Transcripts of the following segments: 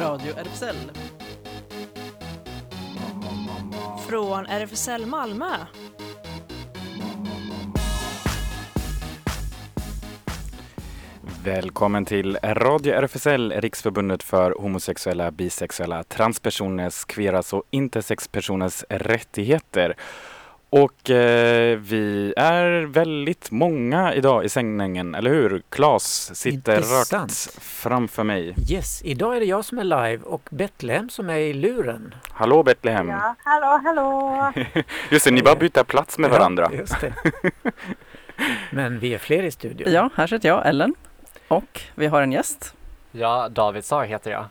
Radio RFSL. Från RFSL Malmö. Välkommen till Radio RFSL, Riksförbundet för homosexuella, bisexuella, transpersoners, queeras och intersexpersoners rättigheter. Och eh, vi är väldigt många idag i sändningen, eller hur? Klas sitter Intressant. rakt framför mig. Yes, idag är det jag som är live och Betlehem som är i luren. Hallå Betlehem! Ja, hallå, hallå. Just det, ni bara byta plats med varandra. Ja, just det. Men vi är fler i studion. Ja, här sitter jag, Ellen. Och vi har en gäst. Ja, David Sar heter jag.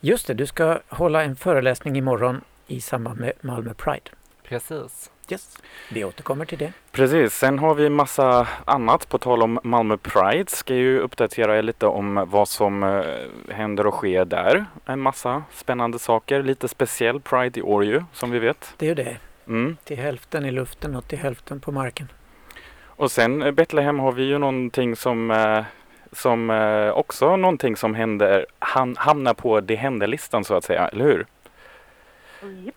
Just det, du ska hålla en föreläsning imorgon i samband med Malmö Pride. Precis. Yes. Vi återkommer till det. Precis, sen har vi massa annat på tal om Malmö Pride. Ska ju uppdatera er lite om vad som eh, händer och sker där. En massa spännande saker. Lite speciell Pride i år ju, som vi vet. Det är ju det. Mm. Till hälften i luften och till hälften på marken. Och sen eh, Betlehem har vi ju någonting som eh, som också någonting som händer, ham, hamnar på det händer-listan så att säga, eller hur? Japp.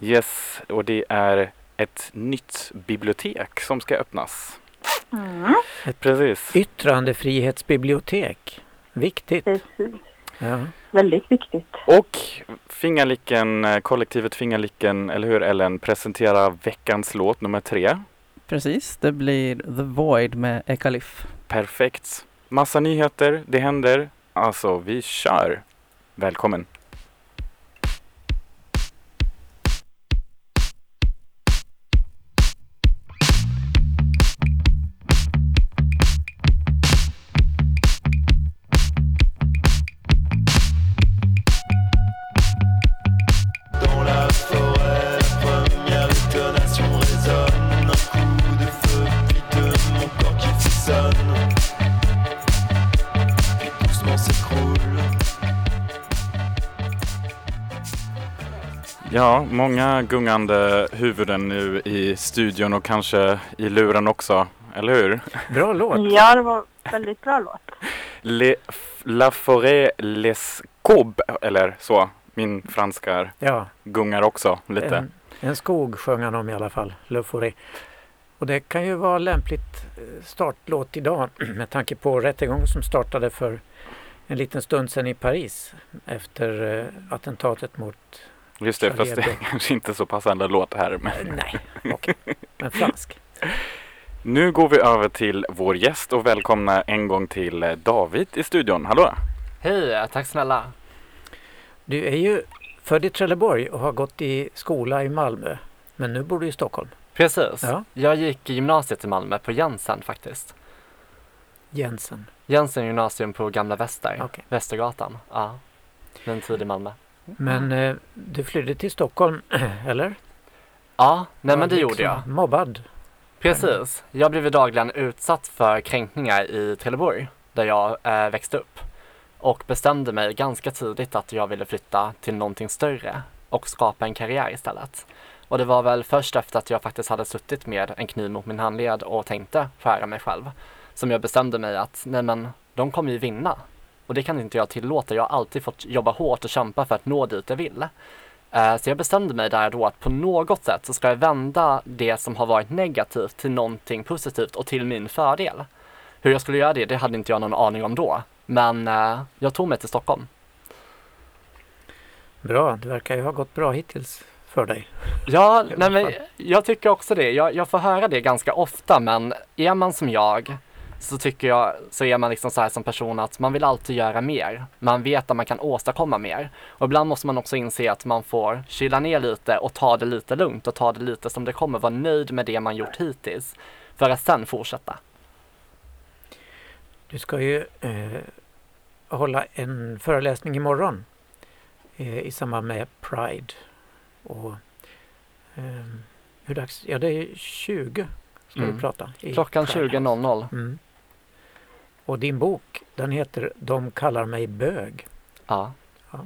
Yes, och det är ett nytt bibliotek som ska öppnas. Mm, Precis. Yttrandefrihetsbibliotek. Viktigt. precis. Ja. Väldigt viktigt. Och Fingerlicken, eh, kollektivet Fingerlicken, eller hur Ellen, presenterar veckans låt nummer tre. Precis, det blir The Void med Ekalif. Perfekt. Massa nyheter, det händer. Alltså, vi kör. Välkommen. Många gungande huvuden nu i studion och kanske i luren också, eller hur? Bra låt. Ja, det var väldigt bra låt. Le, La Forêt Les Cob, eller så. Min franska Ja, gungar också lite. en, en skog sjöng han om i alla fall. Le Forêt. Och det kan ju vara lämpligt eh, startlåt idag med tanke på rättegången som startade för en liten stund sedan i Paris efter eh, attentatet mot Just det, fast det är kanske inte så passande låt här. Men. Eh, Nej, okej. Men fransk. Nu går vi över till vår gäst och välkomna en gång till eh, David i studion. Hallå! Hej, tack snälla. Du är ju född i Trelleborg och har gått i skola i Malmö. Men nu bor du i Stockholm. Precis. Ja. Jag gick i gymnasiet i Malmö på Jensen faktiskt. Jensen. Jensen gymnasium på Gamla Väster, Okej. Västergatan. Ja, en tid i Malmö. Men eh, du flydde till Stockholm, eller? Ja, nej men det liksom gjorde jag. Mobbad. Precis. Jag blev dagligen utsatt för kränkningar i Trelleborg där jag eh, växte upp och bestämde mig ganska tidigt att jag ville flytta till någonting större och skapa en karriär istället. Och det var väl först efter att jag faktiskt hade suttit med en kniv mot min handled och tänkte skära mig själv som jag bestämde mig att nej men de kommer ju vinna och det kan inte jag tillåta. Jag har alltid fått jobba hårt och kämpa för att nå dit jag vill. Eh, Så jag bestämde mig där då att på något sätt så ska jag vända det som har varit negativt till någonting positivt och till min fördel. Hur jag skulle göra det, det hade inte jag någon aning om då. Men eh, jag tog mig till Stockholm. Bra, det verkar ju ha gått bra hittills för dig. Ja, nej, men jag tycker också det. Jag, jag får höra det ganska ofta, men är man som jag så tycker jag, så är man liksom så här som person att man vill alltid göra mer. Man vet att man kan åstadkomma mer. Och ibland måste man också inse att man får kyla ner lite och ta det lite lugnt och ta det lite som det kommer. Vara nöjd med det man gjort hittills. För att sen fortsätta. Du ska ju eh, hålla en föreläsning imorgon eh, i samband med Pride. Och, eh, hur dags? Ja, det är 20 ska Mm. du prata. Klockan Pride. 20.00. Mm. Och din bok, den heter De kallar mig bög. Ja. Ja.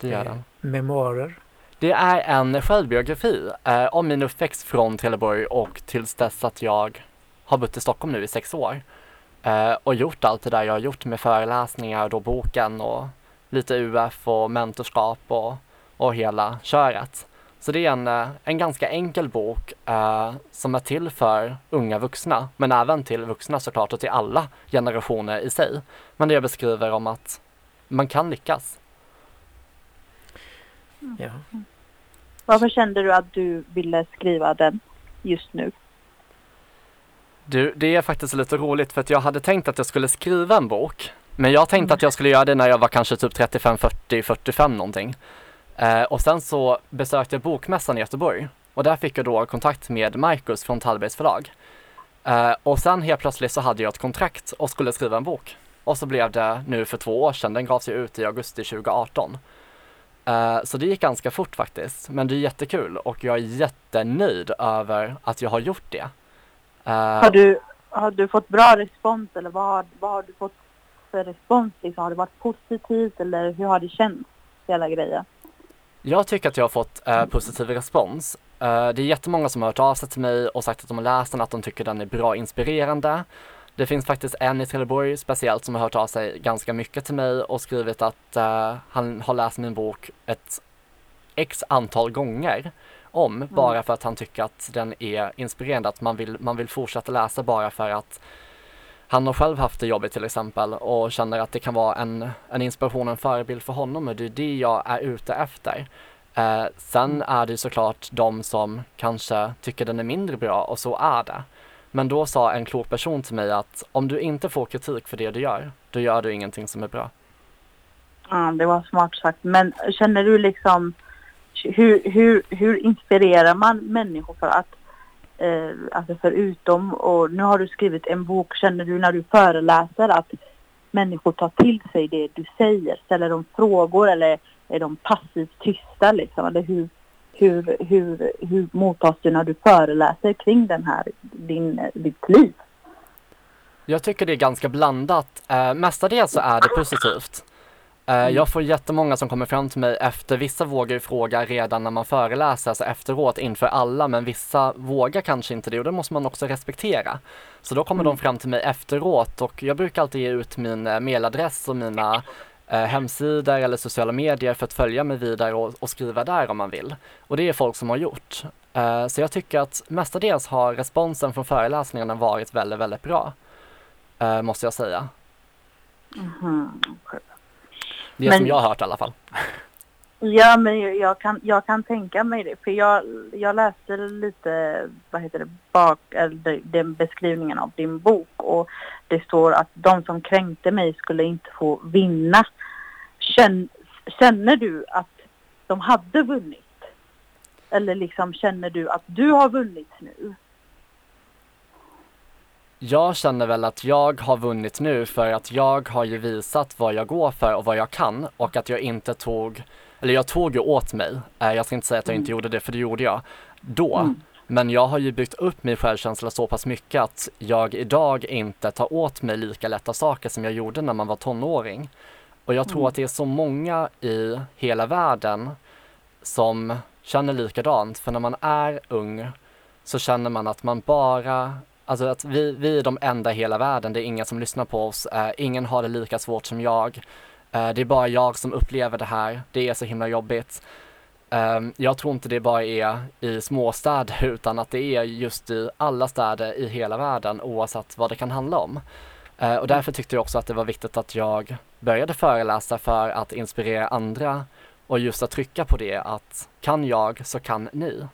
Det gör den. Memoarer. Det är en självbiografi eh, om min uppväxt från Trelleborg och tills dess att jag har bott i Stockholm nu i sex år. Eh, och gjort allt det där jag har gjort med föreläsningar, då boken och lite UF och mentorskap och, och hela köret. Så det är en, eh, en ganska enkel bok eh, som är till för unga vuxna, men även till vuxna såklart och till alla generationer i sig. Men det jag beskriver om att man kan lyckas. Ja. Varför kände du att du ville skriva den just nu? Du, det är faktiskt lite roligt för att jag hade tänkt att jag skulle skriva en bok. Men jag tänkte att jag skulle göra det när jag var kanske typ 35, 40, 45 någonting. Eh, och sen så besökte jag Bokmässan i Göteborg och där fick jag då kontakt med Marcus från Tallbergs förlag. Eh, och sen helt plötsligt så hade jag ett kontrakt och skulle skriva en bok. Och så blev det nu för två år sedan, den gavs ju ut i augusti 2018. Eh, så det gick ganska fort faktiskt, men det är jättekul och jag är jättenöjd över att jag har gjort det. Eh, har du, har du fått bra respons eller vad, vad har du fått för respons? Liksom? Har det varit positivt eller hur har det känts? Hela grejen. Jag tycker att jag har fått eh, positiv respons. Eh, det är jättemånga som har hört av sig till mig och sagt att de har läst den, att de tycker den är bra inspirerande. Det finns faktiskt en i Trelleborg speciellt som har hört av sig ganska mycket till mig och skrivit att eh, han har läst min bok ett x antal gånger om bara för att han tycker att den är inspirerande, att man vill, man vill fortsätta läsa bara för att han har själv haft det jobbigt till exempel och känner att det kan vara en, en inspiration en förebild för honom och det är det jag är ute efter. Eh, sen är det såklart de som kanske tycker den är mindre bra och så är det. Men då sa en klok person till mig att om du inte får kritik för det du gör, då gör du ingenting som är bra. Ja, det var smart sagt. Men känner du liksom hur, hur, hur inspirerar man människor för att eh, alltså förutom och nu har du skrivit en bok. Känner du när du föreläser att människor tar till sig det du säger? Ställer de frågor eller är de passivt tysta liksom? Eller hur, hur, hur, hur mottas du när du föreläser kring den här, din, ditt liv? Jag tycker det är ganska blandat. Eh, mestadels så är det positivt. Eh, jag får jättemånga som kommer fram till mig efter, vissa vågar ju fråga redan när man föreläser, alltså efteråt inför alla, men vissa vågar kanske inte det och det måste man också respektera. Så då kommer de fram till mig efteråt och jag brukar alltid ge ut min eh, mailadress och mina eh, hemsidor eller sociala medier för att följa mig vidare och, och skriva där om man vill. Och det är folk som har gjort. Eh, så jag tycker att mestadels har responsen från föreläsningarna varit väldigt, väldigt bra. Eh, måste jag säga. Okej. Det Men- som jag har hört i alla fall. Ja, men jag, kan, jag kan tänka mig det. För jag, jag läste lite, vad heter det, bak, eller de- den beskrivningen av din bok. Och det står att de som kränkte mig skulle inte få vinna. Känn, känner du att de hade vunnit? Eller liksom känner du att du har vunnit nu? Jag känner väl att jag har vunnit nu för att jag har ju visat vad jag går för och vad jag kan och att jag inte tog, eller jag tog ju åt mig. Eh, Jag ska inte säga att jag inte gjorde det, för det gjorde jag då. Mm. Men jag har ju byggt upp min självkänsla så pass mycket att jag idag inte tar åt mig lika lätta saker som jag gjorde när man var tonåring. Och jag tror att det är så många i hela världen som känner likadant. För när man är ung så känner man att man bara, alltså att vi, vi är de enda i hela världen. Det är ingen som lyssnar på oss. uh, ingen har det lika svårt som jag. Uh, det är bara jag som upplever det här. Det är så himla jobbigt. Um, jag tror inte det bara är i småstäder utan att det är just i alla städer i hela världen oavsett vad det kan handla om. Uh, och därför tyckte jag också att det var viktigt att jag började föreläsa för att inspirera andra och just att trycka på det att kan jag så kan ni.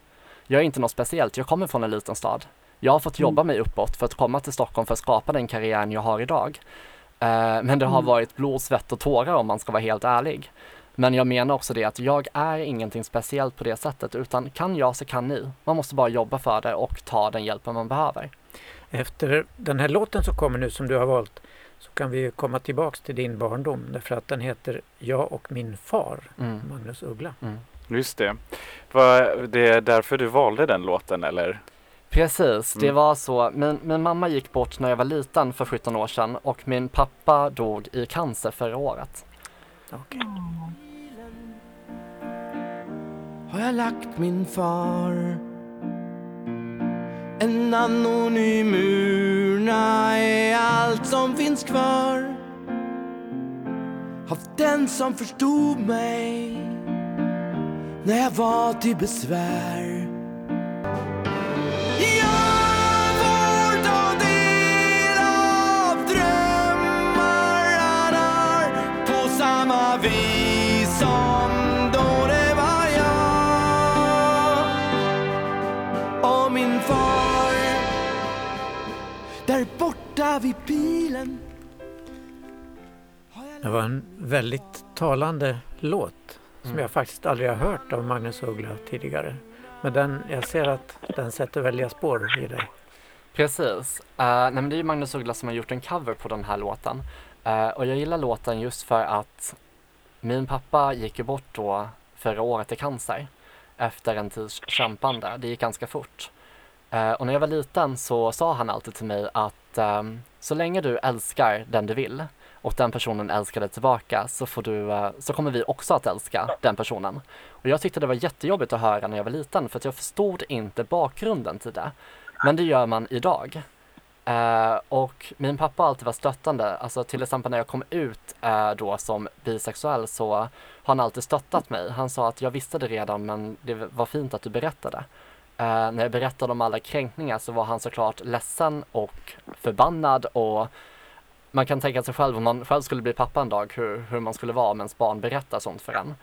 Jag är inte något speciellt, jag kommer från en liten stad. Jag har fått jobba mig uppåt för att komma till Stockholm för att skapa den karriären jag har idag. Eh, men det har varit blod, svett och tårar om man ska vara helt ärlig. Men jag menar också det att jag är ingenting speciellt på det sättet utan kan jag så kan ni. Man måste bara jobba för det och ta den hjälpen man behöver. Efter den här låten som kommer nu som du har valt så kan vi komma tillbaks till din barndom därför att den heter Jag och min far, Mm. Magnus Uggla. Just det. Var det är därför du valde den låten eller? Precis, det Mm. var så. Min, min mamma gick bort när jag var liten för 17 år sedan och min pappa dog i cancer förra året. Okej. har jag lagt min far. En anonym urna är allt som finns kvar av den som förstod mig när jag var till besvär. Samma vis som då det var jag och min far där borta vid jag Det var en väldigt talande låt som Mm. jag faktiskt aldrig har hört av Magnus Uggla tidigare. Men den, jag ser att den sätter väldiga spår i dig. Precis. Uh, nej men det är ju Magnus Uggla som har gjort en cover på den här låten. Uh, och jag gillar låten just för att min pappa gick ju bort då förra året i cancer efter en tids kämpande. Det gick ganska fort. Uh, och när jag var liten så sa han alltid till mig att ehm, så länge du älskar den du vill och den personen älskar dig tillbaka så, får du, eh, så kommer vi också att älska den personen. Och jag tyckte det var jättejobbigt att höra när jag var liten för att jag förstod inte bakgrunden till det. Men det gör man idag. Eh, och min pappa har alltid varit stöttande. Alltså till exempel när jag kom ut uh, då som bisexuell så har han alltid stöttat mig. Han sa att jag visste det redan men det var fint att du berättade. Uh, när jag berättade om alla kränkningar så var han såklart ledsen och förbannad och man kan tänka sig själv om man själv skulle bli pappa en dag hur, hur man skulle vara om ens barn berättar sånt för en.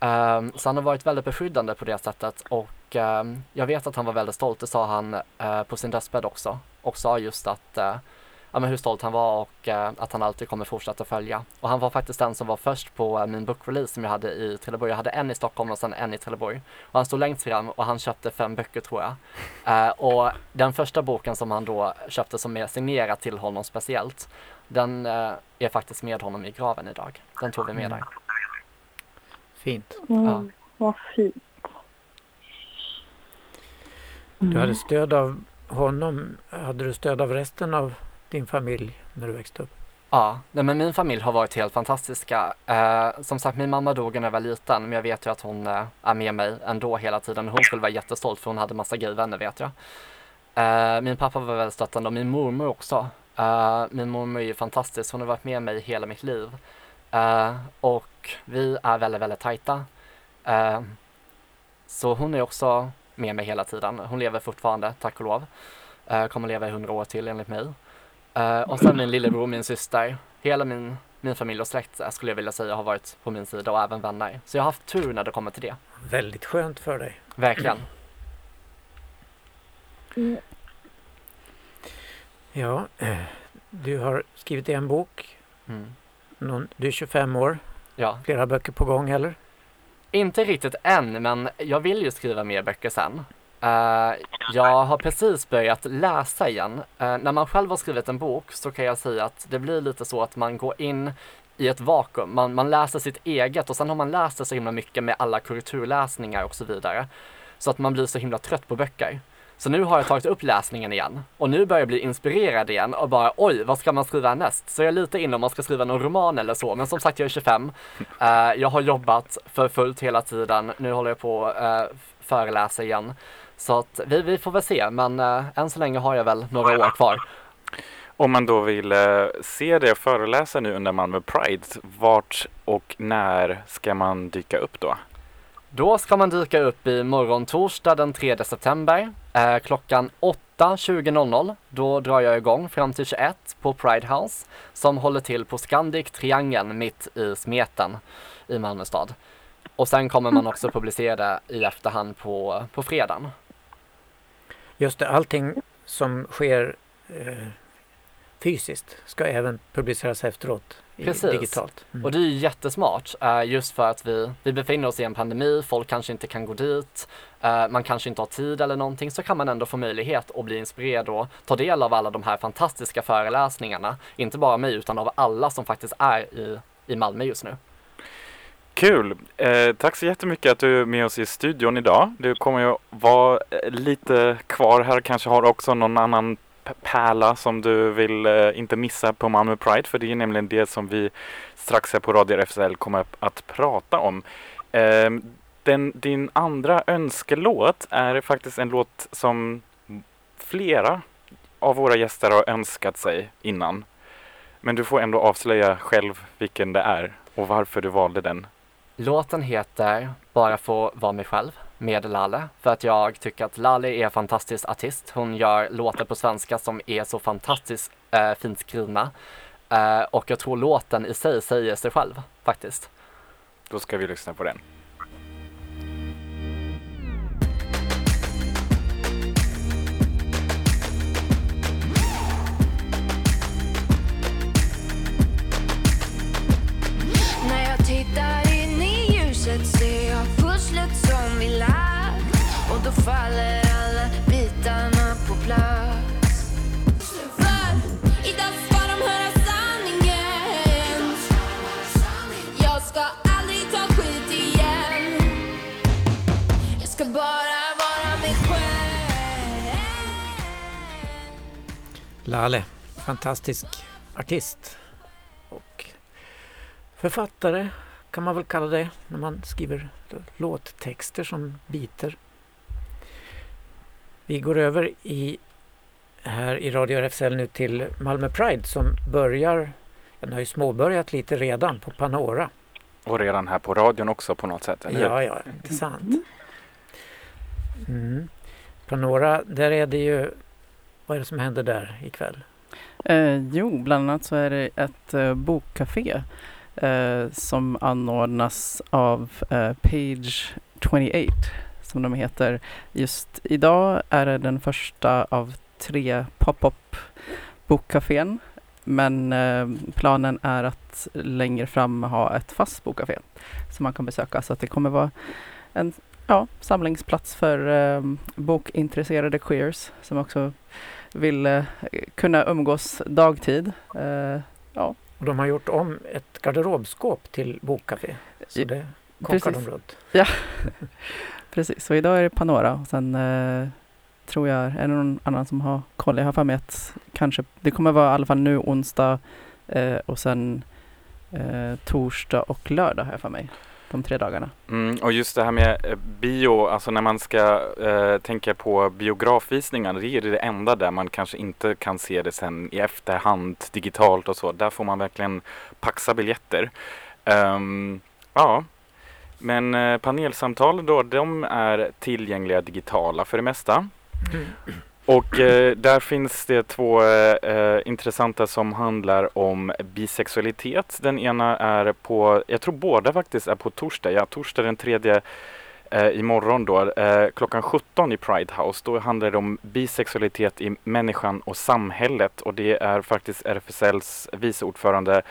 Ehm, så han har varit väldigt beskyddande på det sättet och ehm, jag vet att han var väldigt stolt, det sa han eh, på sin dödsbädd också. Och sa just att, uh, ja men hur stolt han var och eh, att han alltid kommer fortsätta följa. Och han var faktiskt den som var först på eh, min bokrelease som jag hade i Trelleborg. Jag hade en i Stockholm och sen en i Trelleborg. Och han stod längst fram och han köpte fem böcker tror jag. Eh, och den första boken som han då köpte som är signerad till honom speciellt, den eh, är faktiskt med honom i graven idag. Den tog vi med där. Fint. Mm, Ja. Vad fint. Du hade stöd av honom. Hade du stöd av resten av din familj när du växte upp? Ja, men min familj har varit helt fantastiska. Eh, som sagt, min mamma dog när jag var liten, men jag vet ju att hon eh, är med mig ändå hela tiden. Hon skulle vara jättestolt för hon hade massa gayvänner vet jag. Eh, min pappa var väldigt stöttande och min mormor också. Min mormor är ju fantastisk, hon har varit med mig hela mitt liv. Och vi är väldigt, väldigt tajta. Så hon är också med mig hela tiden. Hon lever fortfarande, tack och lov. Eh, kommer leva i hundra år till enligt mig. Eh, och sen min lillebror, min syster. Hela min, min familj och släkt eh, skulle jag vilja säga har varit på min sida och även vänner. Så jag har haft tur när det kommer till det. Väldigt skönt för dig. Verkligen. Ja, eh, du har skrivit en bok. Mm. Någon, du är 25 år. Ja, Flera böcker på gång eller? Inte riktigt än, men jag vill ju skriva mer böcker sen. Uh, jag har precis börjat läsa igen. Uh, när man själv har skrivit en bok så kan jag säga att det blir lite så att man går in i ett vakuum. Man, man läser sitt eget och sen har man läst det så himla mycket med alla korrekturläsningar och så vidare. Så att man blir så himla trött på böcker. Så nu har jag tagit upp läsningen igen och nu börjar jag bli inspirerad igen och bara oj, vad ska man skriva härnäst? Så jag är lite inne om man ska skriva någon roman eller så, men som sagt jag är 25. Eh, jag har jobbat för fullt hela tiden. Nu håller jag på att uh, föreläsa igen. Så att vi, vi får väl se, men eh, än så länge har jag väl några år kvar. Om man då vill eh, se det föreläsa nu under Malmö Pride, vart och när ska man dyka upp då? Då ska man dyka upp i morgon torsdag den 3 september eh, klockan 8.20.00. Då drar jag igång fram till 21 på Pride House som håller till på Scandic Triangeln mitt i Smeten i Malmö stad. Och sen kommer man också publicera det i efterhand på, på fredagen. Just det, allting som sker eh, fysiskt ska även publiceras efteråt i, Precis. digitalt. Mm. Och det är ju jättesmart eh, just för att vi, vi befinner oss i en pandemi, folk kanske inte kan gå dit, eh, man kanske inte har tid eller någonting, så kan man ändå få möjlighet att bli inspirerad och ta del av alla de här fantastiska föreläsningarna. Inte bara mig utan av alla som faktiskt är i, i Malmö just nu. Kul! Eh, tack så jättemycket att du är med oss i studion idag. Du kommer ju vara eh, lite kvar här, kanske har också någon annan pärla som du vill eh, inte missa på Malmö Pride, för det är nämligen det som vi strax här på Radio RFSL kommer att prata om. Eh, den, din andra önskelåt är faktiskt en låt som flera av våra gäster har önskat sig innan. Men du får ändå avslöja själv vilken det är och varför du valde den. Låten heter Bara få vara mig själv med Lalle för att jag tycker att Lalle är en fantastisk artist. Hon gör låtar på svenska som är så fantastiskt eh, fint skrivna eh, och jag tror låten i sig säger sig själv faktiskt. Då ska vi lyssna på den. Lale, fantastisk artist. Och författare kan man väl kalla det när man skriver låttexter som biter. Vi går över i, här i Radio RFSL nu till Malmö Pride som börjar, den har ju småbörjat lite redan på Panora. Och redan här på radion också på något sätt, eller hur? Ja, ja, intressant. Mm. Panora, där är det ju, vad är det som händer där ikväll? Eh, jo, bland annat så är det ett eh, bokcafé eh, som anordnas av eh, Page 28 som de heter. Just idag är det den första av tre pop-up bokcafén. Men eh, planen är att längre fram ha ett fast bokcafé som man kan besöka. Så att det kommer vara en ja, samlingsplats för eh, bokintresserade queers som också vill eh, kunna umgås dagtid. Eh, Och de har gjort om ett garderobskåp till bokcafé. Så Ja, det kokar precis. de runt. Precis, så idag är det Panora och sen eh, tror jag, är det någon annan som har koll? Jag har för mig att kanske, det kommer vara i alla fall nu onsdag eh, och sen eh, torsdag och lördag har jag för mig. De tre dagarna. Mm, och just det här med eh, bio, alltså när man ska eh, tänka på biografvisningar, det är det enda där man kanske inte kan se det sen i efterhand digitalt och så. Där får man verkligen paxa biljetter. Ehm, ja, men eh, panelsamtal då, de är tillgängliga digitala för det mesta. Och eh, där finns det två eh, intressanta som handlar om bisexualitet. Den ena är på, jag tror båda faktiskt är på torsdag, ja torsdag den tredje eh, imorgon då, eh, klockan 17 i Pride House. Då handlar det om bisexualitet i människan och samhället och det är faktiskt RFSLs vice ordförande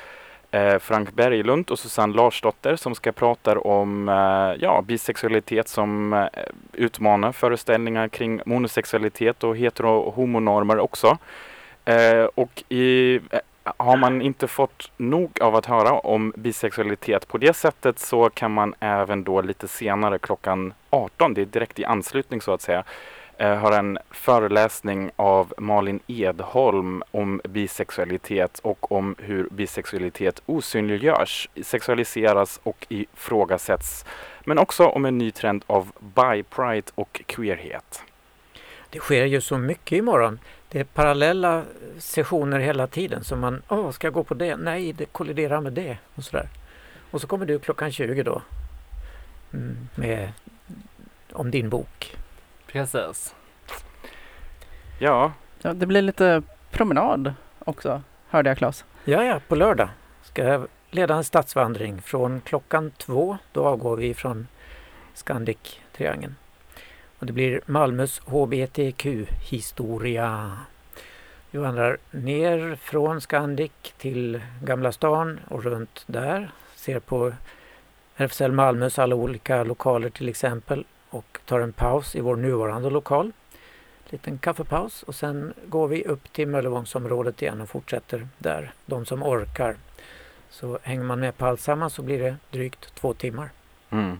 Eh, Frank Berglund och Susanne Larsdotter som ska prata om eh, ja, bisexualitet som eh, utmanar föreställningar kring monosexualitet och hetero och homonormer också. Eh, och i, eh, har man inte fått nog av att höra om bisexualitet på det sättet så kan man även då lite senare klockan 18, det är direkt i anslutning så att säga, eh, en föreläsning av Malin Edholm om bisexualitet och om hur bisexualitet osynliggörs, sexualiseras och ifrågasätts. Men också om en ny trend av bi-pride och queerhet. Det sker ju så mycket imorgon. Det är parallella sessioner hela tiden som man, åh, ska jag gå på det? Nej, det kolliderar med det och sådär. Och så kommer du klockan 20 då mm, med om din bok. Precis. Ja, Ja, det blir lite promenad också, hörde jag Claes. Ja, ja, på lördag ska jag leda en stadsvandring från klockan två. Då avgår vi från Scandic-triangeln. Och det blir Malmös HBTQ-historia. Vi vandrar ner från Scandic till Gamla stan och runt där. Ser på RFSL Malmös alla olika lokaler till exempel och tar en paus i vår nuvarande lokal. Liten kaffepaus och sen går vi upp till Möllevångsområdet igen och fortsätter där, de som orkar. Så hänger man med på alltsammans så blir det drygt två timmar. mm.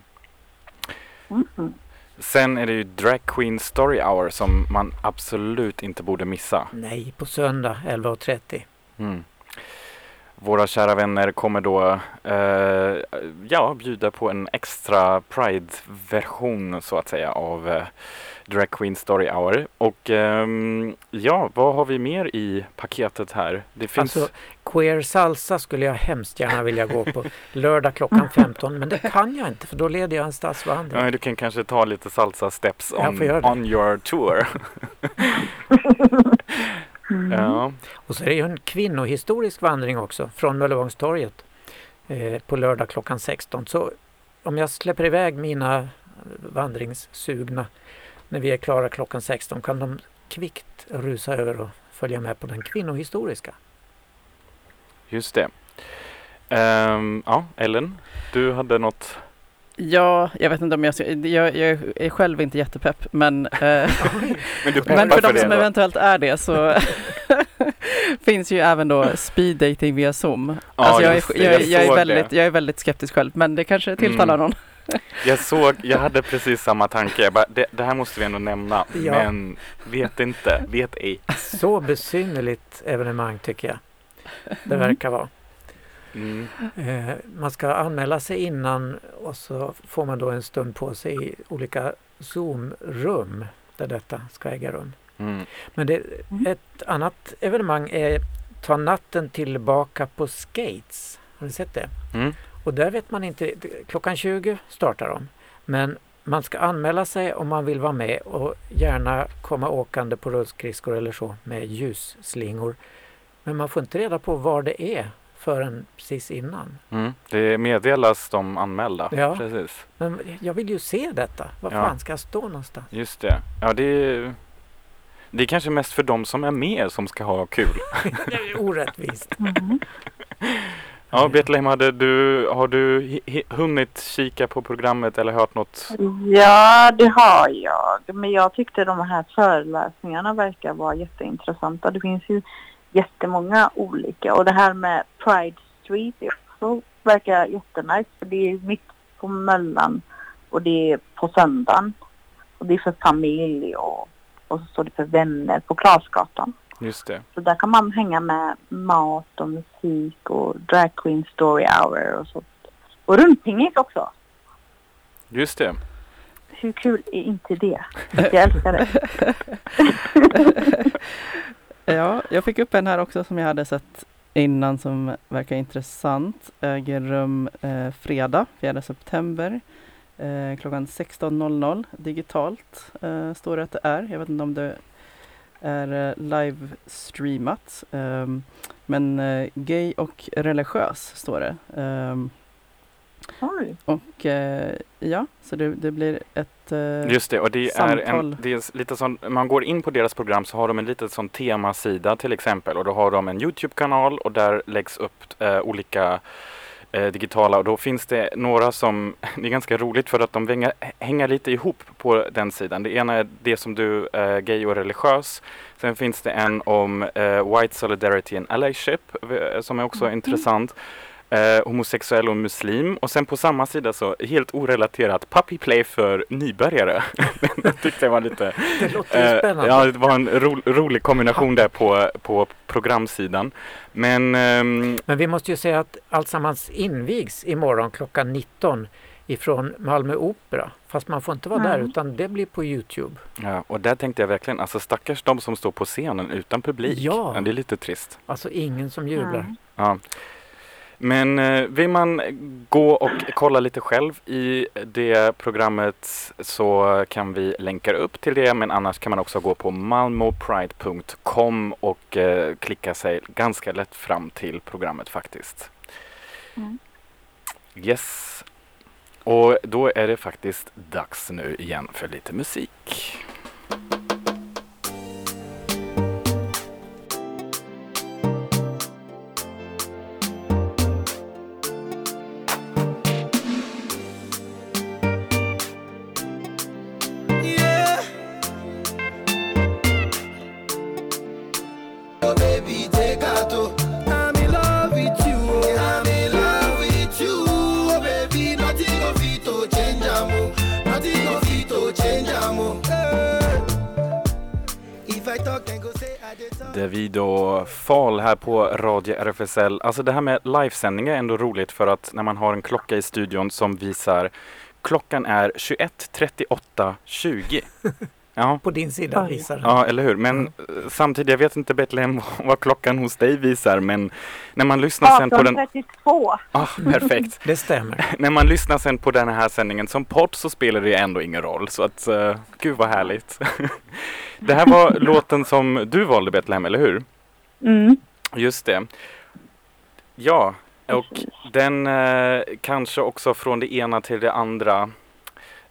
Mhm. Sen är det ju Drag Queen Story Hour som man absolut inte borde missa. Nej, på söndag 11.30. Mm. Våra kära vänner kommer då eh, ja, bjuda på en extra Pride-version så att säga av eh, Drag Queen Story Hour. Och ehm, ja, vad har vi mer i paketet här? Det finns... Alltså, Queer Salsa skulle jag hemskt gärna vilja gå på lördag klockan 15 men det kan jag inte för då leder jag en stadsvandring. Ja, du kan kanske ta lite salsa steps on, on your tour. ja. Och så är det ju en kvinnohistorisk vandring också från Möllevångstorget eh, på lördag klockan 16. Så om jag släpper iväg mina vandringssugna när vi är klara klockan 16 kan de kvickt rusa över och följa med på den kvinnohistoriska. Just det. Ehm, ja, Ellen, du hade något? Ja, jag vet inte om jag ska, jag, jag är själv inte jättepepp men, eh, Men du men för de som eventuellt är det så finns ju även då speed dating via Zoom. Ja, alltså jag, är, jag, jag jag, är väldigt, det. jag är väldigt skeptisk själv men det kanske tilltalar Mm. någon. Jag såg, jag hade precis samma tanke. Jag bara, det, det här måste vi ändå nämna. Ja. Men vet inte, vet ej. Så besynnerligt evenemang tycker jag det verkar vara. Mm. Eh, man ska anmäla sig innan och så får man då en stund på sig i olika Zoom-rum där detta ska äga rum. Mm. Men det, ett annat evenemang är Ta natten tillbaka på skates. Har ni sett det? Mm. Och där vet man inte, klockan 20 startar de. Men man ska anmäla sig om man vill vara med och gärna komma åkande på rullskridskor eller så med ljusslingor. Men man får inte reda på var det är förrän precis innan. Mm. Det meddelas de anmälda. Ja. Precis. Men jag vill ju se detta. Var Ja. fan ska jag stå någonstans? Just det. Ja, det är, det är kanske mest för de som är med som ska ha kul. Det är orättvist. Ja, Betlehem, hade du, har du hunnit kika på programmet eller hört något? Ja, det har jag. Men jag tyckte de här föreläsningarna verkar vara jätteintressanta. Det finns ju jättemånga olika. Och det här med Pride Street är också verkar jättenice. För det är mitt på Möllan och det är på söndagen. Och det är för familj och, och så står det för vänner på Klasgatan. Just det. Så där kan man hänga med mat och musik och drag queen story hour och så. Och rundpingis också. Just det. Hur kul är inte det? Jag älskar det. Ja, jag fick upp en här också som jag hade sett innan som verkar intressant. Äger rum eh, fredag, 4 september eh, klockan 16.00 digitalt eh, står det att det är. Jag vet inte om det är eh, ehm, men eh, gay och religiös står det. Ehm, Oj. och eh, ja, så det, det blir ett eh, Just det, och det är, en, det är lite sån, man går in på deras program så har de en liten sån temasida till exempel och då har de en Youtube-kanal och där läggs upp eh, olika eh, digitala och då finns det några som, det är ganska roligt för att de hänger, hänger lite ihop på den sidan. Det ena är det som du, eh, gay och religiös. Sen finns det en om eh, White Solidarity and Allyship som är också intressant. Eh, homosexuell och muslim. Och sen på samma sida så helt orelaterat puppy play för nybörjare. det tyckte jag var lite Det låter ju Eh, spännande. ja, det var en ro rolig kombination där på, på programsidan. Men ehm, Men vi måste ju säga att alltsammans invigs imorgon klockan 19 ifrån Malmö Opera. Fast man får inte vara där Mm. utan det blir på Youtube. ja, och där tänkte jag verkligen, alltså stackars de som står på scenen utan publik. Ja. det är lite trist. Alltså ingen som jublar. Mm. Ja. Men eh, vill man gå och kolla lite själv i det programmet så kan vi länka upp till det. Men annars kan man också gå på malmopride.com och eh, klicka sig ganska lätt fram till programmet faktiskt. Mm. Yes. Och då är det faktiskt dags nu igen för lite musik. Här på Radio RFSL. Alltså det här med livesändning är ändå roligt för att när man har en klocka i studion som visar klockan är 21.38.20. Ja. På din sida visar den. Ja, eller hur. Men samtidigt, jag vet inte Betlehem vad klockan hos dig visar, men när man lyssnar sen på den... 1832. Ah, perfekt. Det stämmer. när man lyssnar sen på den här sändningen som podd så spelar det ändå ingen roll. Så att, uh, gud vad härligt. det här var låten som du valde Betlehem, eller hur? Mm. Just det. Ja, och den eh, kanske också från det ena till det andra.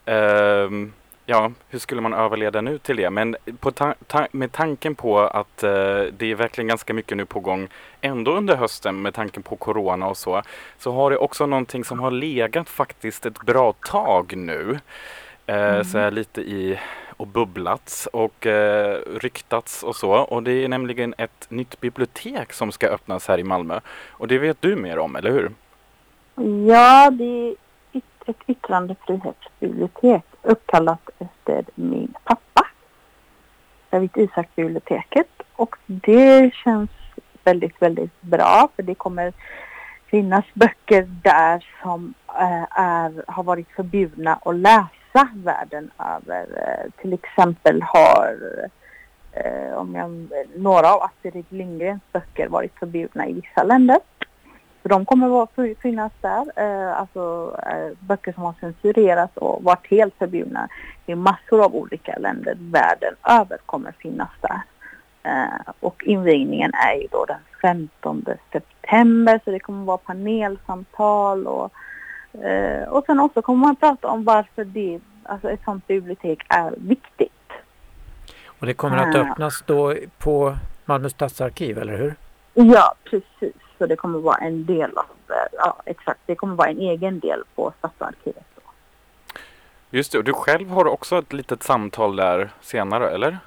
Ehm, ja, hur skulle man överleda nu till det? Men ta- ta- med tanken på att eh, det är verkligen ganska mycket nu på gång ändå under hösten med tanken på corona och så. Så har det också någonting som har legat faktiskt ett bra tag nu. Eh, Så är lite i och bubblats och eh, ryktats och så. Och det är nämligen ett nytt bibliotek som ska öppnas här i Malmö. Och det vet du mer om, eller hur? Ja, det är yt- ett yttrandefrihetsbibliotek uppkallat efter min pappa. David Isak-biblioteket. Och det känns väldigt, väldigt bra för det kommer finnas böcker där som eh, är, har varit förbjudna att läsa världen över. Eh, till exempel har eh, om jag, några av Astrid Lindgrens böcker varit förbjudna i vissa länder. Så de kommer att finnas där. Eh, alltså eh, böcker som har censurerats och varit helt förbjudna i massor av olika länder världen över kommer finnas där. Eh, och invigningen är ju då den 15 september så det kommer vara panelsamtal och, eh, och sen också kommer man prata om varför det, alltså ett sånt bibliotek är viktigt. Och det kommer att Ah. öppnas då på Malmö stadsarkiv, eller hur? Ja, precis. Så det kommer vara en del av, eh, ja exakt, det kommer vara en egen del på Stadsarkivet. Just det, och du själv har också ett litet samtal där senare, eller?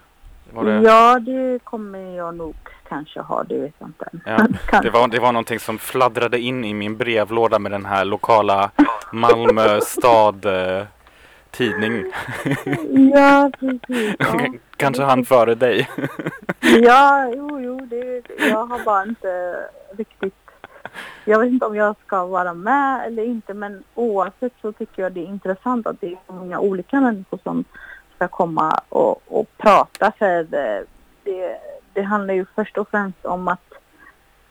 Det... Ja, det kommer jag nog kanske ha, det vet jag inte. Ja, det, var, det var någonting som fladdrade in i min brevlåda med den här lokala Malmö stad eh, tidning. Ja, precis. Ja, Kanske han före dig. ja jo, jo, det, jag har bara inte riktigt... Jag vet inte om jag ska vara med eller inte, men oavsett så tycker jag det är intressant att det är så många olika människor som ska komma och, och prata. För det, det, handlar ju först och främst om att,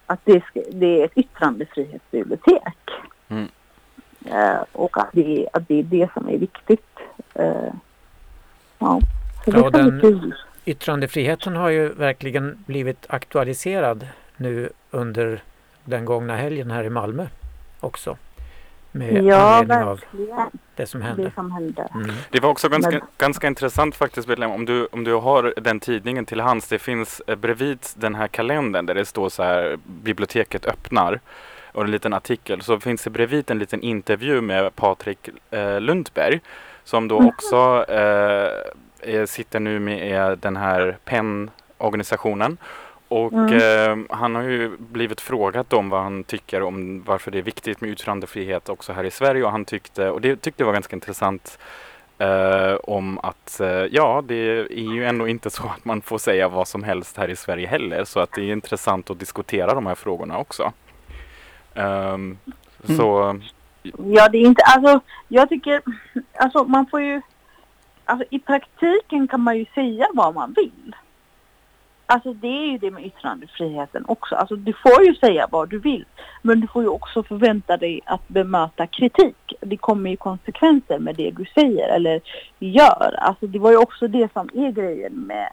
att det, ska, det är ett yttrandefrihetsbibliotek. Mm. Eh, och att det, att det är det som är viktigt. Eh, ja, så det Ja, bli den- kul. Yttrandefriheten har ju verkligen blivit aktualiserad nu under den gångna helgen här i Malmö också. Med Ja, anledning av det som hände. Det som hände. Mm. Det var också ganska, Men- ganska intressant faktiskt Betlehem, om du, om du har den tidningen till hands. Det finns eh, bredvid den här kalendern där det står så här biblioteket öppnar och en liten artikel så finns det bredvid en liten intervju med Patrik eh, Lundberg som då också eh, sitter nu med den här PEN-organisationen. Och eh, han har ju blivit frågat om vad han tycker om varför det är viktigt med yttrandefrihet också här i Sverige och han tyckte, och det tyckte jag var ganska intressant eh, om att eh, ja, det är ju ändå inte så att man får säga vad som helst här i Sverige heller så att det är intressant att diskutera de här frågorna också. Ehm, Så Ja, det är inte, alltså jag tycker, alltså man får ju, alltså i praktiken kan man ju säga vad man vill. Alltså det är ju det med yttrandefriheten också. Alltså du får ju säga vad du vill. Men du får ju också förvänta dig att bemöta kritik. Det kommer ju konsekvenser med det du säger eller gör. Alltså det var ju också det som är grejen med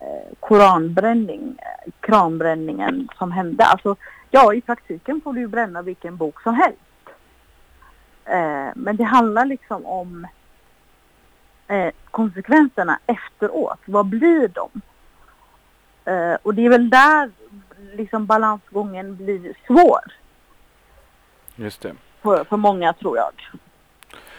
eh, koranbränning, eh, kranbränningen som hände. Alltså ja, i praktiken får du ju bränna vilken bok som helst. Eh, men det handlar liksom om eh, konsekvenserna efteråt. Vad blir de? Eh, och det är väl där liksom balansgången blir svår just det. för, för många tror jag.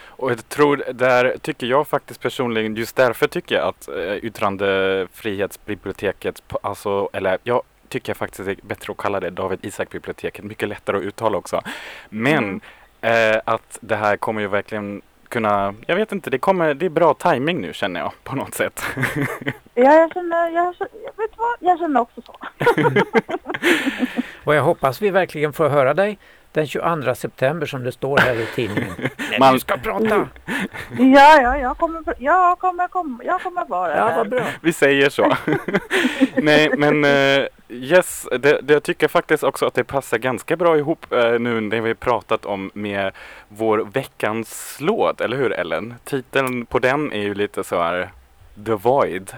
Och jag tror, där tycker jag faktiskt personligen, just därför tycker jag att eh, yttrandefrihetsbiblioteket, alltså, eller jag tycker faktiskt det är bättre att kalla det David Isak-biblioteket, mycket lättare att uttala också. Men Mm. eh, att det här kommer ju verkligen kunna, jag vet inte, det kommer, det är bra timing nu känner jag på något sätt. Ja, jag känner, jag, vet vad, jag känner också så. Och jag hoppas vi verkligen får höra dig den 22 september som det står här i tidningen. Man- du ska prata! Ja, ja, jag kommer, jag kommer, komma, jag kommer vara Ja, vad bra. Vi säger så. Nej, men eh, yes, det, det jag tycker faktiskt också att det passar ganska bra ihop eh, nu när vi pratat om med vår veckans låt, eller hur Ellen? Titeln på den är ju lite så här The Void.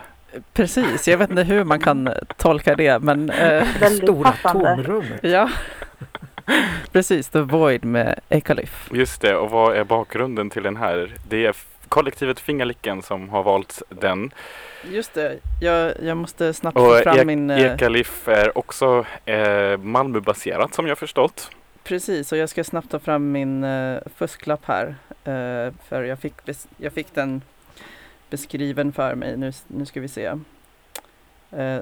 Precis, jag vet inte hur man kan tolka det men eh, Stora tomrummet. ja. Precis, The Void med Ekalif. Just det, och vad är bakgrunden till den här? Det är kollektivet Fingerlicken som har valt den. Just det, jag, jag måste snabbt Och få fram Ek- min... eh, Ekalif är också eh, Malmöbaserat som jag förstått. Precis, och jag ska snabbt ta fram min uh, fusklapp här. eh, för jag fick, jag fick den beskriven för mig. Nu, nu ska vi se. Uh,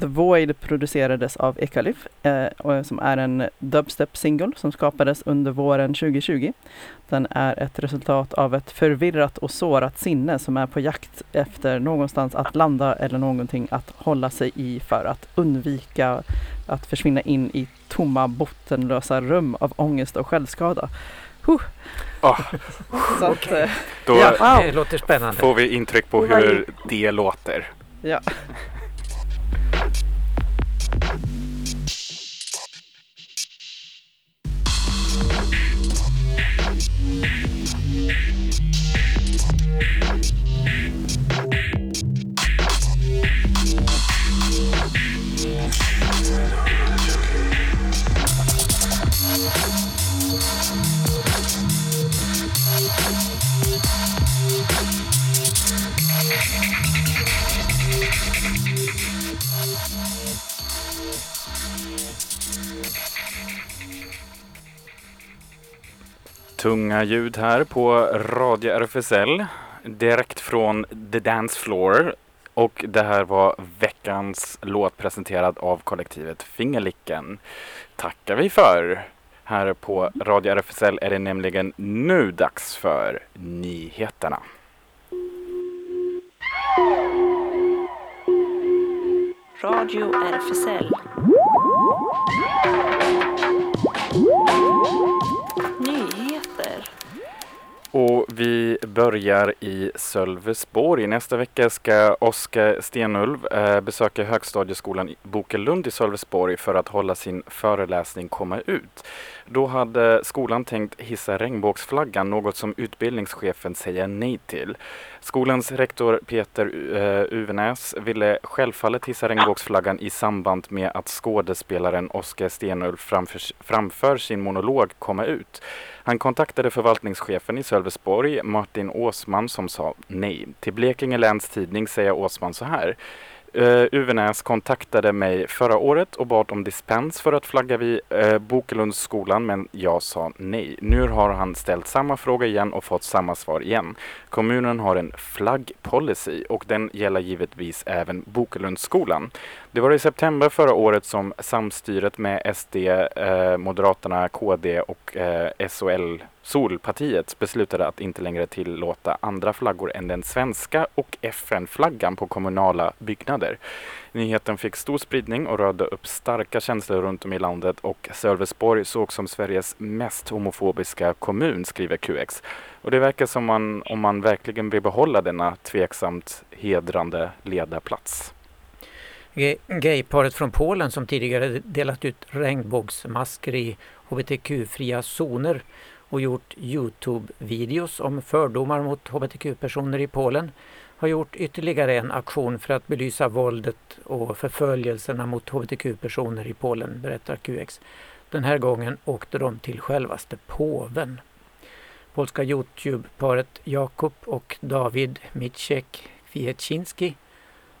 The Void producerades av Ekalif, eh, som är en dubstep-single som skapades under våren 2020. Den är ett resultat av ett förvirrat och sårat sinne som är på jakt efter någonstans att landa eller någonting att hålla sig i för att undvika att försvinna in i tomma bottenlösa rum av ångest och självskada. Huh. Ah. Så att, eh, Då Ja. Det låter spännande. får vi intryck på hur det låter. ja. Tunga ljud här på Radio RFSL. Direkt från The Dance Floor. Och det här var veckans låt presenterad av kollektivet Fingerlicken. Tackar vi för. Här på Radio RFSL är det nämligen nu dags för nyheterna. Radio RFSL. Och vi börjar i Sölvesborg. Nästa vecka ska Oskar Stenulv eh, besöka högstadieskolan Bokelund i Sölvesborg för att hålla sin föreläsning Komma ut. Då hade skolan tänkt hissa regnbågsflaggan, något som utbildningschefen säger nej till. Skolans rektor Peter eh, Uvenäs ville självfallet hissa regnbågsflaggan i samband med att skådespelaren Oskar Stenulv framför, framför sin monolog Komma ut. Han kontaktade förvaltningschefen i Sölvesborg, Martin Åsman, som sa nej. Till Blekinge Läns Tidning säger Åsman så här. Uh, Uvenäs kontaktade mig förra året och bad om dispens för att flagga vid uh, Bokelundsskolan men jag sa nej. Nu har han ställt samma fråga igen och fått samma svar igen. Kommunen har en flaggpolicy och den gäller givetvis även Bokelundsskolan. Det var i september förra året som samstyret med SD, uh, eh, Moderaterna, KD och uh, SOL Solpartiet beslutade att inte längre tillåta andra flaggor än den svenska och FN-flaggan på kommunala byggnader. Nyheten fick stor spridning och rörde upp starka känslor runt om i landet och Sölvesborg sågs som Sveriges mest homofobiska kommun, skriver QX. Och det verkar som man, om man verkligen vill behålla denna tveksamt hedrande ledarplats. Gayparet från Polen som tidigare delat ut regnbågsmasker i hbtq-fria zoner och gjort Youtube-videos om fördomar mot hbtq-personer i Polen har gjort ytterligare en aktion för att belysa våldet och förföljelserna mot hbtq-personer i Polen, berättar QX. Den här gången åkte de till självaste påven. Polska Youtube-paret Jakub och David Micek Kwieciński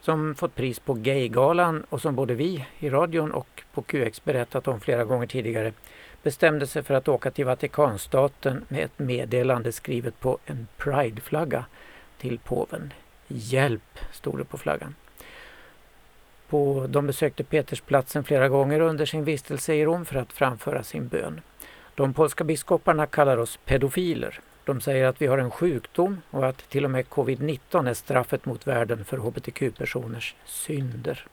som fått pris på Gaygalan och som både vi i radion och på QX berättat om flera gånger tidigare bestämde sig för att åka till Vatikanstaten med ett meddelande skrivet på en prideflagga till påven. Hjälp, stod det på flaggan. På, de besökte Petersplatsen flera gånger under sin vistelse i Rom för att framföra sin bön. De polska biskoparna kallar oss pedofiler. De säger att vi har en sjukdom och att till och med covid-19 är straffet mot världen för hbtq-personers synder.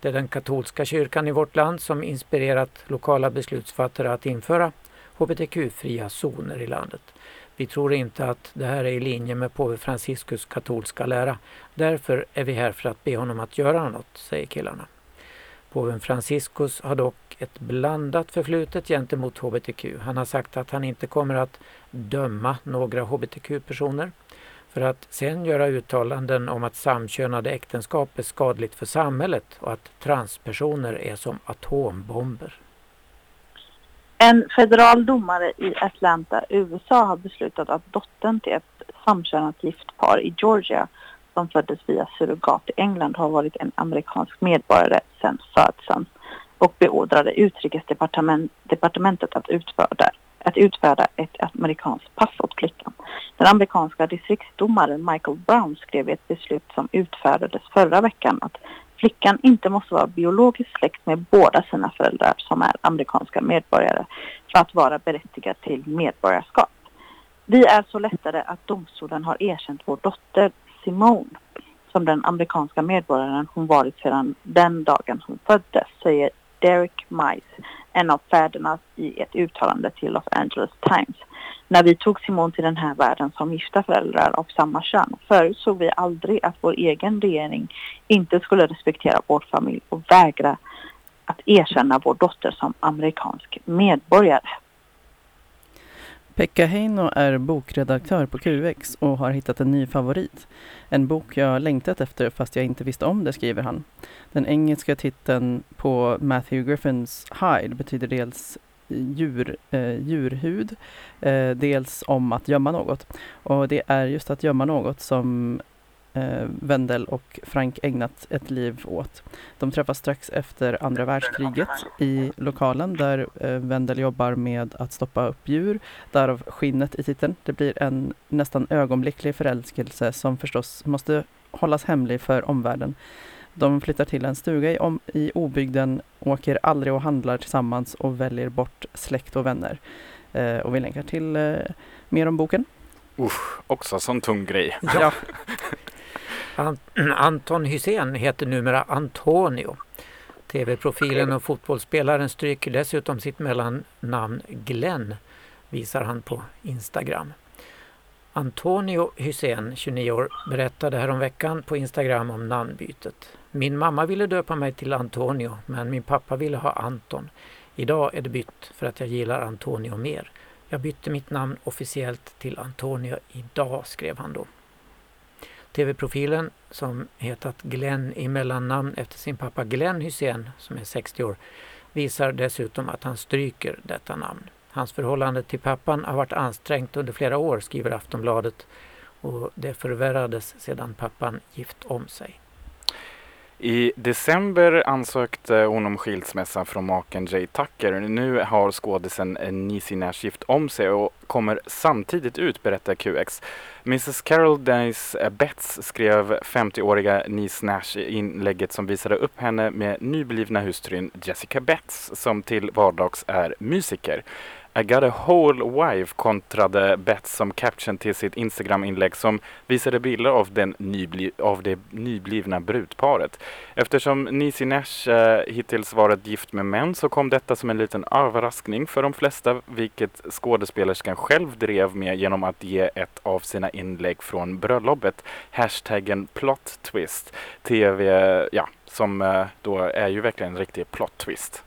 Det är den katolska kyrkan i vårt land som inspirerat lokala beslutsfattare att införa hbtq-fria zoner i landet. Vi tror inte att det här är i linje med påve Franciscus katolska lära. Därför är vi här för att be honom att göra något, säger killarna. Påven Franciscus har dock ett blandat förflutet gentemot hbtq. Han har sagt att han inte kommer att döma några hbtq-personer för att sen göra uttalanden om att samkönade äktenskap är skadligt för samhället och att transpersoner är som atombomber. En federal domare i Atlanta, USA har beslutat att dottern till ett samkönat gift par i Georgia som föddes via surrogat i England har varit en amerikansk medborgare sedan födseln och beordrade utrikesdepartementet att utfärda, att utfärda ett amerikanskt pass åt flickan. Den amerikanska distriktsdomaren Michael Brown skrev i ett beslut som utfärdades förra veckan att flickan inte måste vara biologiskt släkt med båda sina föräldrar som är amerikanska medborgare för att vara berättigad till medborgarskap. Vi är så lättade att domstolen har erkänt vår dotter Simone som den amerikanska medborgaren hon varit sedan den dagen hon föddes, säger Derek Mice, en av fäderna i ett uttalande till Los Angeles Times. När vi tog Simon till den här världen som gifta föräldrar av samma kön förutsåg vi aldrig att vår egen regering inte skulle respektera vår familj och vägra att erkänna vår dotter som amerikansk medborgare. Pekka Heino är bokredaktör på QX och har hittat en ny favorit. En bok jag längtat efter fast jag inte visste om det, skriver han. Den engelska titeln på Matthew Griffins Hide betyder dels eh, djur, eh, djurhud, eh, dels om att gömma något. Och det är just att gömma något som eh, Wendell och Frank ägnat ett liv åt. De träffas strax efter andra världskriget i lokalen där eh, Wendell jobbar med att stoppa upp djur, därav skinnet i titeln. Det blir en nästan ögonblicklig förälskelse som förstås måste hållas hemlig för omvärlden. De flyttar till en stuga i, om, i obygden, åker aldrig och handlar tillsammans och väljer bort släkt och vänner. Eh, och vi länkar till eh, mer om boken. Usch, också sån tung grej. Ja. Anton Hysén heter numera Antonio. TV-profilen och fotbollsspelaren stryker dessutom sitt mellannamn Glenn, visar han på Instagram. Antonio Hysén, 29 år, berättade häromveckan på Instagram om namnbytet. Min mamma ville döpa mig till Antonio, men min pappa ville ha Anton. Idag är det bytt för att jag gillar Antonio mer. Jag bytte mitt namn officiellt till Antonio idag, skrev han då. TV-profilen som hetat Glenn i mellannamn efter sin pappa Glenn Hysén som är 60 år visar dessutom att han stryker detta namn. Hans förhållande till pappan har varit ansträngt under flera år skriver Aftonbladet och det förvärrades sedan pappan gift om sig. I december ansökte hon om skilsmässa från maken Jay Tucker. Nu har skådisen eh, Nisi Nash gift om sig och kommer samtidigt ut, berättar QX. Mrs Carol Dennis eh, Betts skrev 50-åriga Nisi Nash i inlägget som visade upp henne med nyblivna hustrun Jessica Betts som till vardags är musiker. I got a whole wife kontrade Bets som caption till sitt Instagram-inlägg som visade bilder av, den nybli av det nyblivna brudparet. Eftersom Nisi Nash eh, hittills varit gift med män så kom detta som en liten överraskning för de flesta, vilket skådespelerskan själv drev med genom att ge ett av sina inlägg från bröllopet hashtaggen plot twist. TV, ja, som eh, då är ju verkligen en riktig plot twist.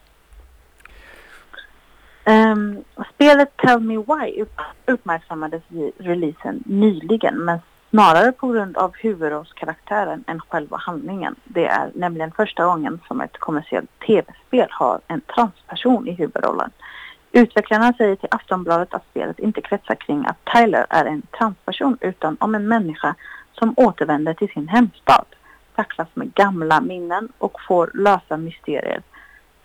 Um, spelet Tell Me Why uppmärksammades vid releasen nyligen men snarare på grund av huvudrollskaraktären än själva handlingen. Det är nämligen första gången som ett kommersiellt tv-spel har en transperson i huvudrollen. Utvecklarna säger till Aftonbladet att spelet inte kretsar kring att Tyler är en transperson utan om en människa som återvänder till sin hemstad, tacklas med gamla minnen och får lösa mysterier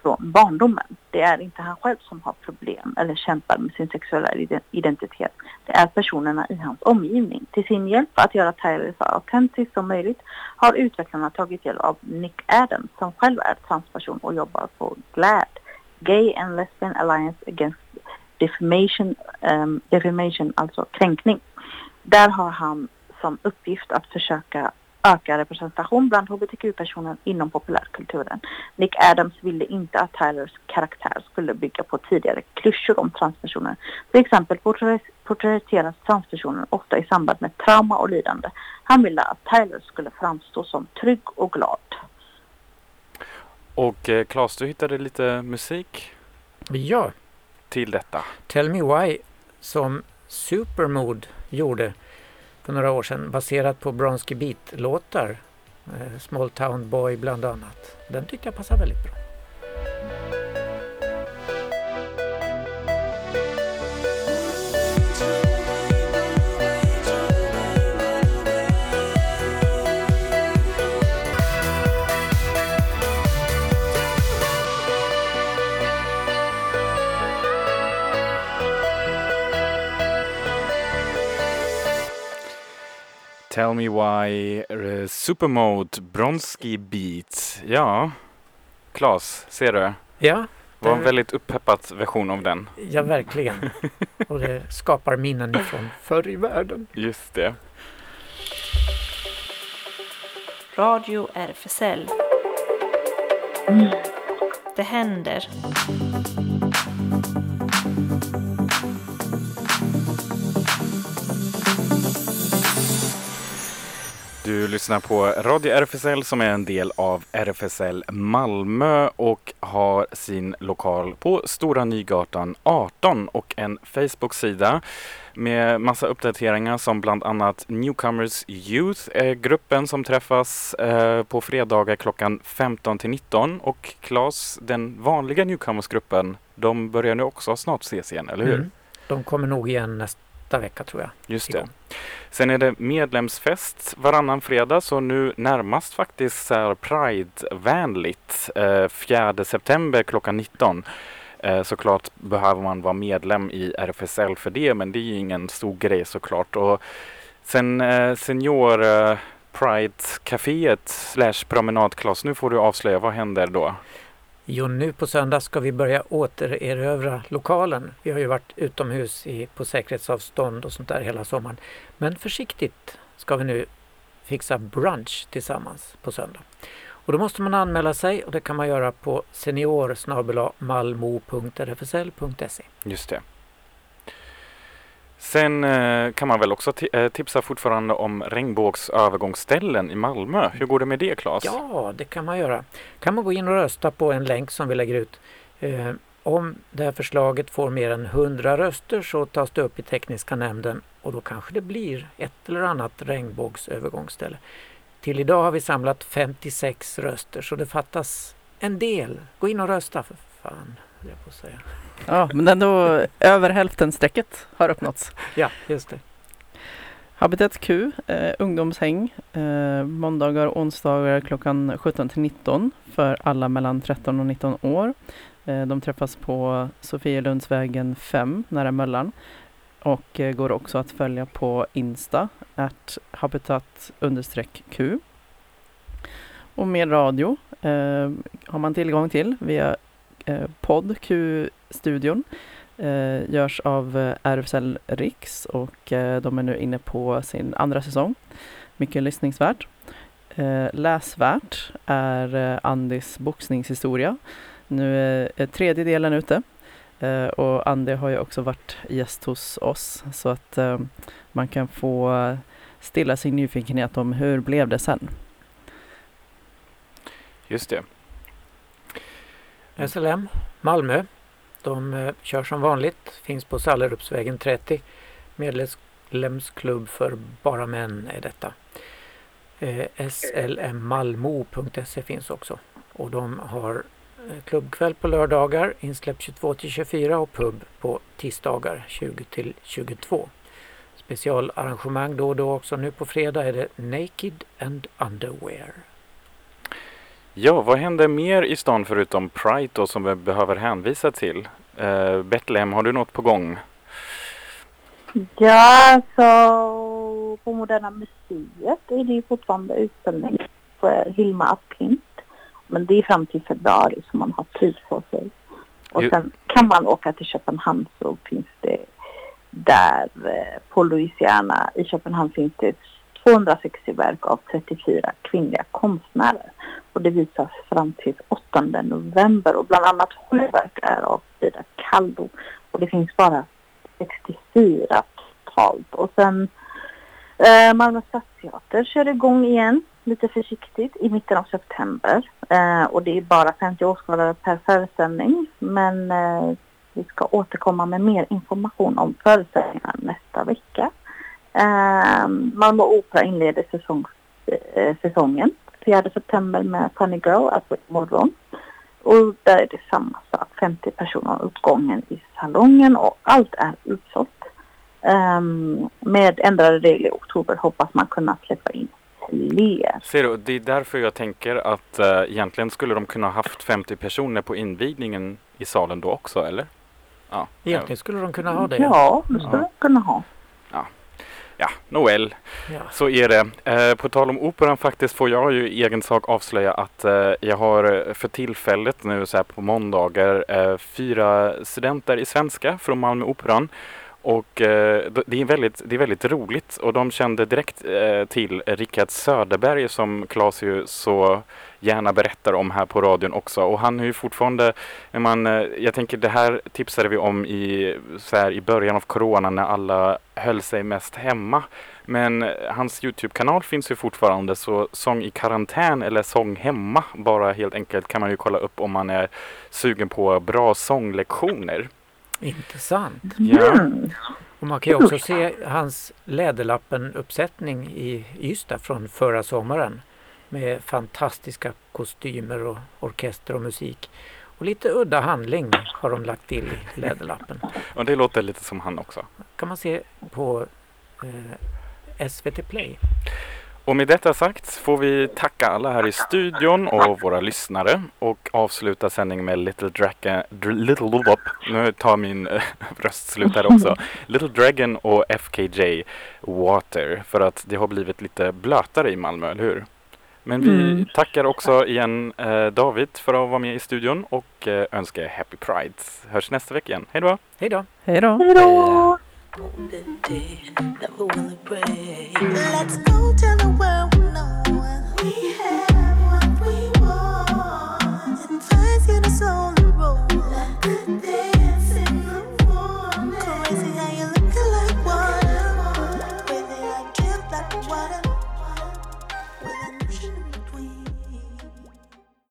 från barndomen. Det är inte han själv som har problem eller kämpar med sin sexuella identitet. Det är personerna i hans omgivning. Till sin hjälp att göra Tyler så autentisk som möjligt har utvecklarna tagit hjälp av Nick Adams som själv är transperson och jobbar på GLAD, Gay and Lesbian Alliance Against defamation, um, defamation, alltså kränkning. Där har han som uppgift att försöka öka representation bland hbtq-personer inom populärkulturen. Nick Adams ville inte att Tylers karaktär skulle bygga på tidigare klyschor om transpersoner. Till exempel porträ- porträtteras transpersoner ofta i samband med trauma och lidande. Han ville att Tyler skulle framstå som trygg och glad. Och eh, Claes, du hittade lite musik Ja, till detta. Tell Me Why som Supermood gjorde för några år sedan baserat på Bronski Beat-låtar. Eh, Small Town Boy bland annat. Den tyckte jag passade väldigt bra. Tell me why uh, Supermode Bronski Beat. Ja, Claes, ser du? Ja, Det var en väldigt upppeppad version av den. ja verkligen. Och det skapar minnen ifrån förr i världen. Just det. Radio RFSL. Det händer. Du lyssnar på Radio RFSL som är en del av RFSL Malmö och har sin lokal på Stora Nygatan 18 och en Facebook-sida med massa uppdateringar som bland annat Newcomers Youth är gruppen som träffas eh, på fredagar klockan 15 till 19 och Claes, den vanliga Newcomers-gruppen, de börjar nu också snart ses igen, eller hur? Mm. De kommer nog igen nästa vecka tror jag. Just det. igång. Sen är det medlemsfest varannan fredag så nu närmast faktiskt här Pride-vänligt. Eh, 4 september klockan 19. Eh, såklart behöver man vara medlem i RFSL för det men det är ju ingen stor grej såklart. Och sen eh, Senior eh, Pride-caféet slash promenadklass. Nu får du avslöja, vad händer då? Jo, nu på söndag ska vi börja återerövra lokalen. Vi har ju varit utomhus i, på säkerhetsavstånd och sånt där hela sommaren. Men försiktigt ska vi nu fixa brunch tillsammans på söndag. Och då måste man anmäla sig och det kan man göra på senior malmo.rfsl.se. Just det. Sen eh, kan man väl också eh, tipsa fortfarande om regnbågsövergångsställen i Malmö. Hur går det med det Claes? Ja, det kan man göra. kan man gå in och rösta på en länk som vi lägger ut. Eh, om det här förslaget får mer än 100 röster så tas det upp i tekniska nämnden och då kanske det blir ett eller annat regnbågsövergångsställe. Till idag har vi samlat 56 röster så det fattas en del. Gå in och rösta för fan, höll jag på att säga. Ja, men ändå över hälften strecket har uppnåtts. Ja, just det. Habitat Q, eh, ungdomshäng, eh, måndagar och onsdagar klockan 17 till 19 för alla mellan 13 och 19 år. Eh, de träffas på Sofielundsvägen 5 nära Möllan och eh, går också att följa på Insta, at habitat Q. Och med radio eh, har man tillgång till via Eh, podd Q-studion eh, görs av eh, RFSL Riks och eh, de är nu inne på sin andra säsong. Mycket lyssningsvärt. Eh, läsvärt är eh, Andis boxningshistoria. Nu är, eh, tredje delen ute eh, och Andy har ju också varit gäst hos oss så att eh, man kan få stilla sin nyfikenhet om hur blev det sen. Just det. SLM Malmö. De eh, kör som vanligt, finns på Sallerupsvägen 30. Medlemsklubb för bara män är detta. Eh, Slmmalmo.se finns också. Och de har eh, klubbkväll på lördagar, insläpp 22 till 24 och pub på tisdagar 20 till 22. Specialarrangemang då och då också. Nu på fredag är det Naked and Underwear. Ja, vad händer mer i stan förutom Pride då som vi behöver hänvisa till? Eh, Betlehem, har du något på gång? Ja, så på Moderna Museet är det ju fortfarande utställning för Hilma af Klint. Men det är fram till februari så man har tid på sig. Och Ju- sen kan man åka till Köpenhamn så finns det där eh, på Louisiana i Köpenhamn finns det 260 verk av 34 kvinnliga konstnärer. Och det visas fram till 8 november och bland annat sju verk är av Frida Kahlo. Och det finns bara 64 totalt. Och sen eh, Malmö stadsteater kör igång igen lite försiktigt i mitten av september. Eh, och det är bara 50 åskådare per föreställning. Men eh, vi ska återkomma med mer information om föreställningarna nästa vecka. Eh, Malmö Opera inleder säsong, eh, säsongen 4 september med Funny Girl, alltså imorgon. Och där är det samma sak, 50 personer åt gången i salongen och allt är utsålt. Ehm, med ändrade regler i oktober hoppas man kunna släppa in fler. Ser du, det är därför jag tänker att eh, egentligen skulle de kunna ha haft 50 personer på invigningen i salen då också, eller? Ja, Egentligen skulle de kunna ha det. Ja, det skulle de kunna ha. Ja Noel, Ja. så är det. Eh, på tal om operan faktiskt får jag ju i egen sak avslöja att eh, jag har eh, för tillfället nu så här på måndagar eh, fyra studenter i svenska från Malmö Operan. Och eh, det är, väldigt, det är väldigt roligt och de kände direkt eh, till Rickard Söderberg som Claes ju så gärna berättar om här på radion också. Och han är ju fortfarande, man, eh, jag tänker det här tipsade vi om i, så här, i början av corona när alla höll sig mest hemma. Men eh, hans Youtube-kanal finns ju fortfarande så sång i karantän eller sång hemma bara helt enkelt kan man ju kolla upp om man är sugen på bra sånglektioner. Intressant. Ja. Mm. Och man kan ju också se hans Läderlappen-uppsättning i Ystad från förra sommaren. Med fantastiska kostymer och orkester och musik. Och lite udda handling har de lagt till i Läderlappen. Och det låter lite som han också. kan man se på eh, SVT Play. Och med detta sagt får vi tacka alla här i studion och våra lyssnare och avsluta sändningen med Little Dragon, Dr- Little Wop. Nu tar min eh, röst slut här också. Little Dragon och FKJ Water för att det har blivit lite blötare i Malmö, eller hur? Men vi mm. tackar också igen eh, David för att vara med i studion och eh, önskar Happy Pride. Hörs nästa vecka igen. Hej då! Hej då! Hej då! Hej då! Let's